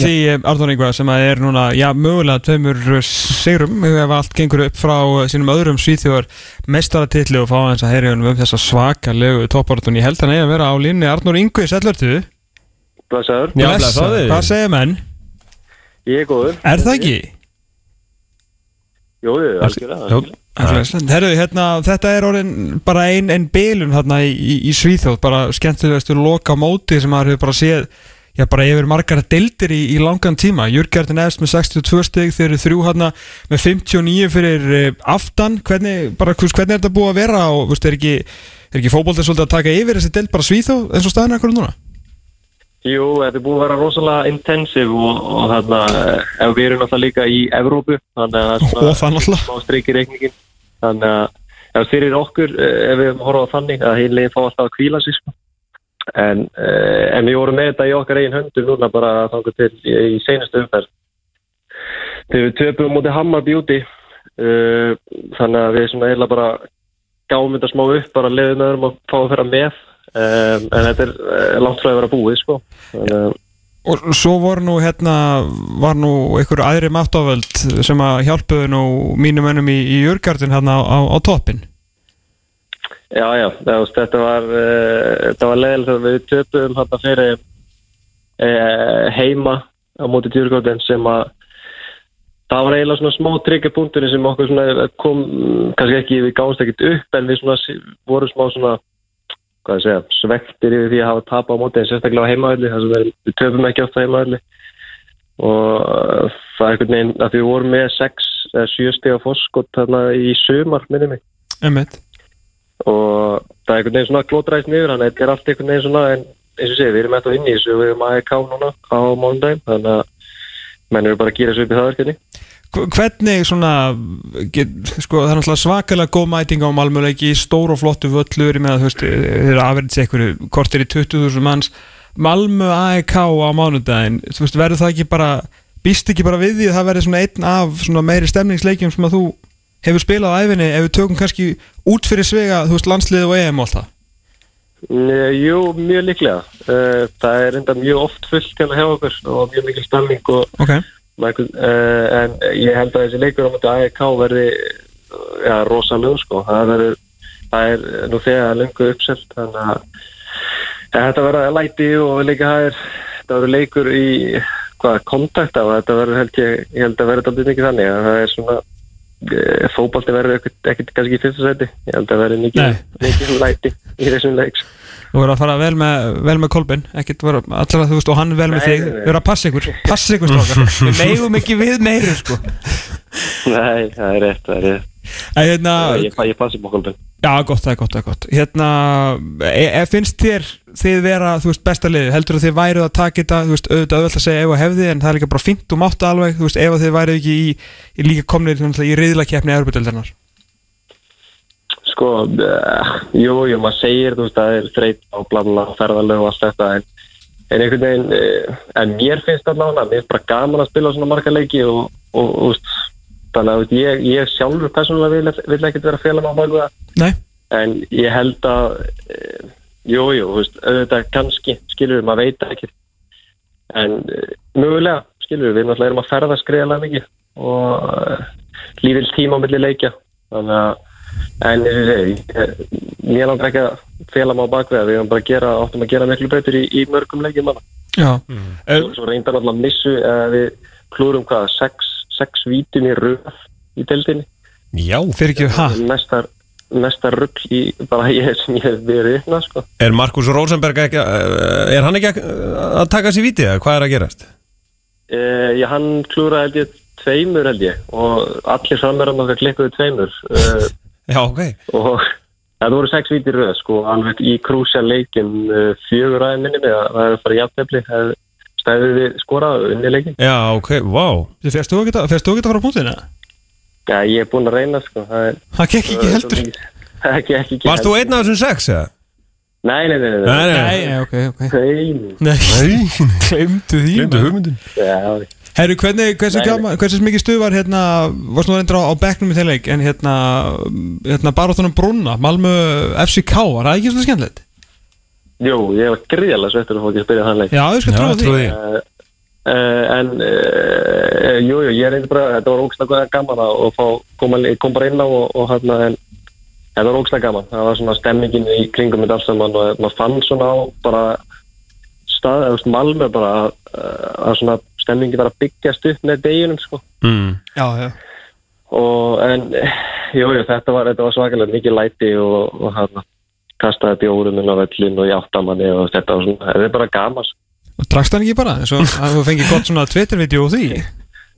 Því Arnur Ingvar sem að er núna, já, mögulega tveimur sigrum ef allt gengur upp frá sínum öðrum svíþjóðar mestaratilli og fá hans að heyri um þessa svaka lögu toppartun. Ég held hann eigi að vera á línni. Arnur Ingvar, sellurtu? Blessaður. Já, blessaður. Hvað segir menn? Ég er góður. Er það ekki? Jú, algjörlega. Jú. algjörlega. Herru, hérna, þetta er orðin bara ein, ein bilun hérna í, í, í Svíþjóð, bara skemmtilegastu loka móti sem maður hefur bara séð já, bara yfir margar deildir í, í langan tíma Jörgjörðin efst með 62 stygg þeir eru þrjú hérna með 59 fyrir uh, aftan, hvernig, bara, hvers, hvernig er þetta búið að vera og veist, er ekki, ekki fótboltið svolítið að taka yfir þessi deild bara Svíþjóð eins og staðinu ekkur núna? Jú, þetta er búið að vera rosalega intensiv og, og þarna, eh, ef við erum náttúrulega líka í Evrópu, þannig að það er streik í reikningin. Þannig að fyrir okkur, eh, ef við horfum á þannig, að heilin fá alltaf að kvíla sig, sko. En, eh, en við vorum með þetta í okkar eigin höndur núna bara þangur til í, seinustu umferð. Þegar við töpum mútið Hammarby úti, uh, þannig að við svona eiginlega bara gáum þetta smá upp, bara leiðum með þeim að fá að vera með. Um, en þetta er langt frá að vera búið, sko. Þannig að Og svo voru nú hérna, var nú einhver aðri máttovöld sem að hjálpuðu nú mínum önum í, í Jörgjörðin hérna á, á, á toppin. Já, já, þetta var, þetta var leðilegt að við töpum hann fyrir uh, heima á móti djurgóðin sem að það var eiginlega svona smá tryggjapunktur sem okkur kom, kannski ekki við gáðumst ekkert upp en við svona vorum smá svona ég segja, svektir yfir því að hafa tap á móti en sérstaklega á heimaðalli þar sem við, töpum ekki oft á heimaðalli og uh, það er einhvern veginn að við vorum með 6 eða 7 steg á foskot þarna í sumar minni mig Emmett. Og það er einhvern veginn svona glótræst niður þannig að þetta er allt einhvern veginn svona en eins og sé, við erum eftir inn í þessu við erum AEK núna á mánudaginn þannig að menn eru bara að gera þessu upp í það verkefni. Hv- Hvernig svona, get, sko það er náttúrulega svakalega góð mæting á Malmöleiki, stór og flottu völlur, ég meina þú veist, þeir eru afverðis einhverju kortir í 20.000 manns, Malmö AEK á mánudaginn, þú veist, verður það ekki bara, býst ekki bara við því að það verður svona einn af svona meiri stemningsleikjum sem að þú hefur spilað á æfinni ef við tökum kannski út fyrir svega, þú veist, landslið og EM og allt það? Nei, Jú, mjög líklega Eh, það er enda mjög oft fullt hérna hjá okkur og mjög mikil stemning og Ok. Michael, uh, en ég held að þessi leikur á móti AEK verði ja, rosalega sko það, verður, það er nú þegar lengur uppselt þannig að þetta verða læti og líka það er þetta verður leikur í hvað, kontakt og þetta verður held ég, ég held að verður þetta mikið þannig að það er svona uh, fótbolti verður ekkert, kannski í fyrsta seti ég held að verður mikið, mikið læti í þessum leiks Þú verður að fara vel með, vel með Kolbin, vera, allavega þú veist, og hann vel með þig, nei. verður að passa ykkur, passa ykkur strákar, við megum ekki við meiri, sko. Nei, það er rétt, það er rétt. En hérna, ég, ég passi bókalbin já, gott, það er gott, það er gott. Hérna, e, e, finnst þér þið vera, þú veist, besta liðið, heldur þið væruð að taka þetta, þú veist, auðvitað auðvitað að segja ef og hefði, en það er líka bara fínt og mátta alveg, þú veist, ef þið væruð ekki í, í líka komnir í riðlakeppni Európa-deildarinnar. Sko, uh, jú, jú, maður segir, þú veist, það er þreyt á blanna, ferðalög og allt þetta, en, en einhvern veginn, uh, en mér finnst nána, mér finnst bara gaman að spila svona marga leiki og, og, og þannig að ég, ég sjálfur persónulega vil, vil ekkert vera maður baka það, Nei. en ég held að, uh, jú, jú, auðvitað kannski, skilur við, maður veit það ekki, en uh, mögulega, skilur við, við náttúrulega erum að ferða skriðalega mikið og uh, lífil tíma á milli leikja, þannig að En eins og ég segi, ég- mér langar ekki að fela maður bakveða, við erum bara að gera, áttum að gera miklu betur í, í mörgum leikjum. Já. Svo, svo reyndar að missu að við klúrum hvað, sex, sex vítum í röð í deildinni. Já, fyrir ekki, ha? Mestar, mestar rugg í bara ég sem ég hef verið uppna, sko. Er Markus Rosenberg ekki, eh, er hann ekki að taka sér vítið eða hvað er að gerast? E, já, hann klúraði held ég tveimur held ég og allir framverðan okkar klikkuðu tveimur uh, Já, ok. og það voru sex vítir röð sko, alveg í krúsja leikin uh, fjögur aðeins minni með að það er bara jafnefli stæðið við skorað unni leikin Já, ok. Þið férst þú ekki að fara á punktinu? Já, ég er búinn að reyna sko Það er- Það gekk ekki það heldur. svo mikið. Ekki, ekki Varst þú einn af þessum sex eða? Nei, nei, nei, nei, Nei, nei, Nei, ok, ok. nei. Nei, Nei, glemdu því. maður. hugmyndin. Já, Herru, hvernig, hversu, mikið stuð var hérna, varst nú reyndur á, á bekknum í þeim leik, en hérna, hérna barátunum Brunna, Malmö FCK, var það ekki svona skemmtilegt? Jú, ég var gríðalega sveittur að fá ekki að spyrja þann leik Já, ég skal Já, trúa því. uh, Uh, en uh, jú, jú, ég reyndi bara þetta var ógstlega gaman að fá, koma, kom bara inn á og, og hérna en þetta var ógstlega gaman, það var svona stemmingin í kringum mitt alls saman og maður fann svona á bara stað, eða Malmö bara að, að svona stemmingin var að byggjast upp með deginum sko mm. Já, já og en jú, jú, þetta var, þetta var svakalega mikið læti og, og hérna kastaði bjórum inn á vellin og játtamanni og þetta var svona, þetta er bara gaman sko. Og drakst hann ekki bara, eins og að þú fengið gott svona Twitter-vídeó úr því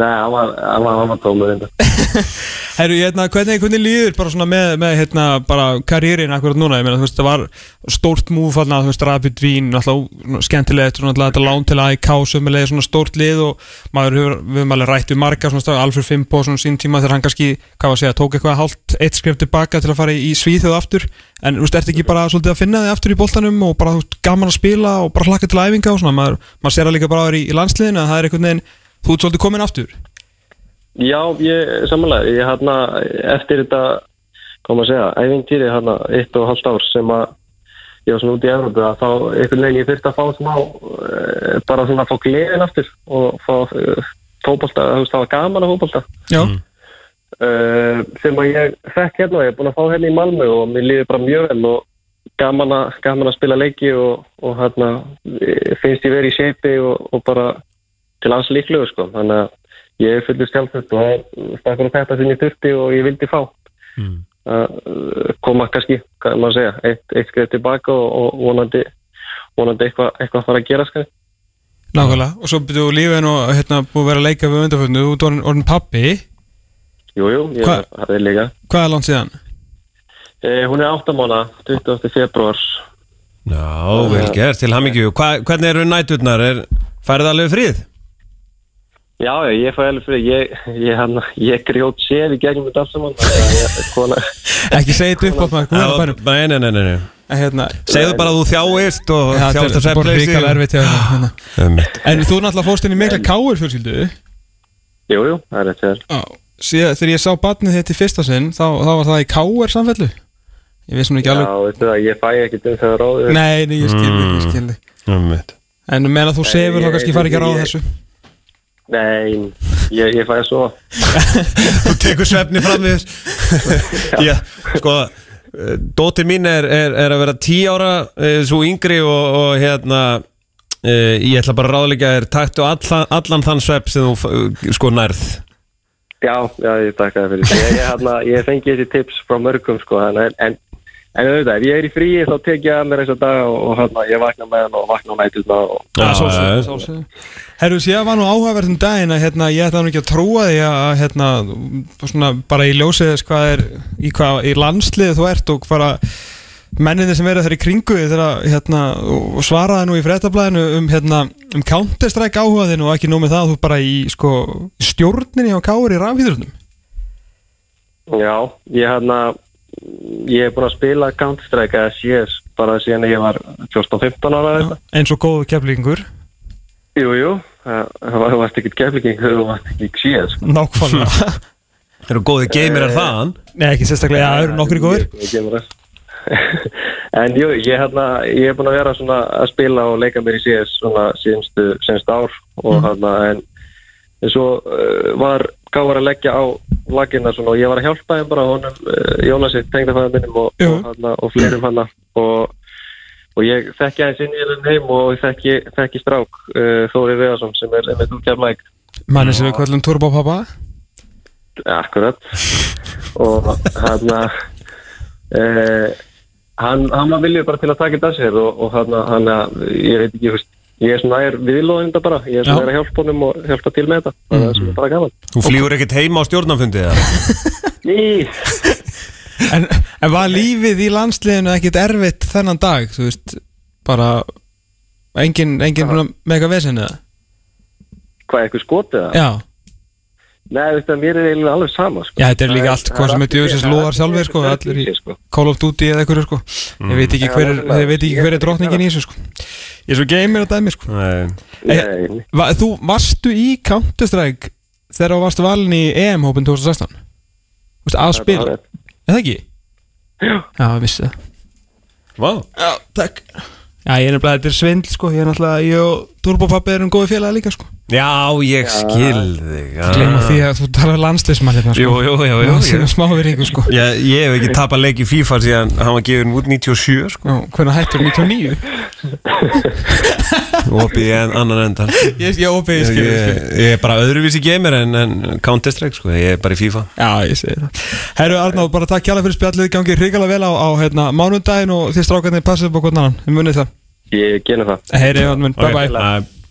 Nei, hann var, var, var tómur Herru, hérna, hvernig, hvernig líður bara svona með, með hérna, bara karýrin akkurat núna, ég meina, þú veist, það var stórt múf þarna, þú veist, Rapid Vín náttúrulega skemmtilegt, svona náttúrulega þetta lán til AIK sömulega svona stórt lið og maður hefur, við höfum alveg rætt við marga svona stað, Alfred Fimpo svona sín tíma þegar hann kannski, hvað var að segja, tók eitthvað hálft eitt skrif tilbaka til að fara í, Svíþjóð aftur, en þú veist, ertu ekki bara svolítið að finna þig aftur í boltanum og bara, þú veist, gaman að spila og bara hlakka til æfinga og svona, maður, maður að þú ert svolítið komin aftur? Já, ég, samanlega, ég hérna eftir þetta, maður að segja æfintýri hérna, eitt og halvt ár sem að ég var svona út í Európa að þá einhvern veginn ég þurfti að fá smá uh, bara svona að fá gleðin aftur og fá uh, fótbolta, þú veist, það var gaman að fótbolta. Já, uh, sem að ég fekk hérna, ég er búin að fá hérna í Malmö og mér líður bara mjög vel og gaman að, gaman að spila leiki og, og hérna eh, finnst ég verið í shape og, og bara til alls líklegur sko, þannig að ég fullur sjálfsett og stakkur að þetta sem ég þurfti og ég vildi fá Mm. að uh, koma kannski, hvað maður að segja eitt, eitt skrið tilbaka og, og vonandi vonandi eitthvað eitthva að fara að gera sko. nákvæmlega, og svo byrjuðu lífin og hérna búið að vera að leika við undarfötnu, þú ert orðin, orðin pappi Jú, jú, ég Hva- er líka Hvað er langt síðan? eh, Hún er áttamána, 20. februar Já, vel gert, til hamingju Hva, Hvernig eru næturnar? Er, færið alveg frið? Já, já, ég fæ alveg fyrir ég, ég, hann, ég grjót sér í gegnum þetta allt saman að ég, Ekki segja þetta upp á maður, hún er bara Nei, nei, nei, nei, nei. En hérna, Segðu bara að þú þjáist og ja, þjáist að þetta er bara svefnleysi ríkala erfitt þér, hérna. En þú náttúrulega fórst inn í mikla káir fjölskyldu. Jú, jú, það er þetta Já, síðan þegar ég sá barnið þetta í fyrsta sinn þá, þá var það í káir samfellu. Ég veist nú ekki Já, alveg veistu það, ég fæ ekkert um þegar ráðu Nei, nei, ég skilði, ég skilði Einmitt. En meðan þú sefur þá ég- kannski fari ekki að ráða ég- þessu Nei, ég, ég fæ að svo Þú tekur svefni fram við Já, sko eh, Dóttir mín er, er, er að vera tí ára eh, Svo yngri og, og hérna eh, Ég ætla bara að ráðleika þér Taktu allan, allan þann svepp sem þú sko nærð. Já, já, ég takka það fyrir. Ég, ég, hérna, ég fengi þessi tips frá mörgum sko, en, en, en auðvitað, ef ég er í fríi þá tek ég að mér þess að daga og, og hérna, ég vakna með hann og vakna á nætutna og Já, sjálfsögðu, já. sjálfsögðu. Herru, síðan var nú áhugaverðum daginn að hérna, ég ætla nú ekki að trúa því að hérna, svona, bara í ljósið þess hvað er í, hvað, í landsliði þú ert og bara menninni sem eru þar í kringu þegar hérna, og svaraði nú í fréttablaðinu um, hérna, um Counter-Strike áhuga þinn og ekki nómið það að þú bara í sko, stjórninni á káur í rafhýðurnum Já, ég hérna ég hef búin að spila Counter-Strike eða CS bara síðan ég var 14-15 ára eitthvað. eins og góðu keflingur Jú, jú, það það varst ekkert geflíking þegar þú varst ekki CS nákvæmlega. Þeir eru góði geimerar þaðan? Nei, ekki sérstaklega, já, eru nokkri góður það. En jú, ég, hérna, ég hef búin að vera svona að spila og leika mér í CS svona síðanstu, ár og hérna en, en svo uh, var gáður að leggja á lagina svona og ég var að hjálpa þeim bara honum uh, Jónasi, tengdafæðum minnum og, og, og fleirum hana og, og ég þekki aðeins inn í þennan heim og þekki, þekki strák uh, Þóri Veðarsson sem er með kemlaik manni sem við kvöllum Turbo Papa? Akkurat. Og hann uh, hann, hann var viljið bara til að taka þetta að sér og, og hann, hann ég veit ekki, veist, ég er svona er viðlóðinda bara, ég er svona að hjálpa honum og hjálpa til með þetta, það er svona bara gaman. Þú flýgur ekkert heima á stjórnarfundi eða? Ný, en, en var lífið í landsliðinu ekkit erfitt þennan dag, þú veist bara engin, engin mega vesen eða? hvað, eitthvað skotið það? Já, Nei, að mér er eiginlega alveg sama sko. Já, þetta er líka allt hvað sem er er lóðar allir- sjálfir sko, er allir í sko. Call of Duty eða eitthvað sko. Ég veit ekki Já, hver er, þið veit ekki hver er Ég- drottningin í þessu sko. Ég er svo gamer að dæmi sko. Nei. Nei, Va, Þú varstu í Counter-Strike þegar þú varstu valin í EM-hópin 2016 Þú veist, að spila? er- Er það ekki? Já, ég vissi það. Vá. Já, takk. Já, ég er nefnilega, þetta er svindl sko. Ég er náttúrulega, ég og Turbopappi erum góði félaga líka sko Já, ég skil þig já. Gleima því að þú talar landslismann hérna sko. Jú, jú, jú, jú, Það jú. er smá virðingu sko. Ég, ég hef ekki tapað leik í FIFA síðan hann var gefin út 97 sko. Já, hvernig hættur 99? opið í en, annan endan Ég, ég opið, ég ég, skil, ég ég, ég er bara öðruvísi gamer en, en Counter-Strike sko. ég er bara í FIFA. Já, ég segi það. Herru Arnáð, bara takk hjálpa fyrir spjallið. Gangi hrikalega vel á, á hérna, mánudaginn Og þið strákarnir passið upp á hvernig annan. Við munið það. Ég genið það. Heyri, okay. bye bye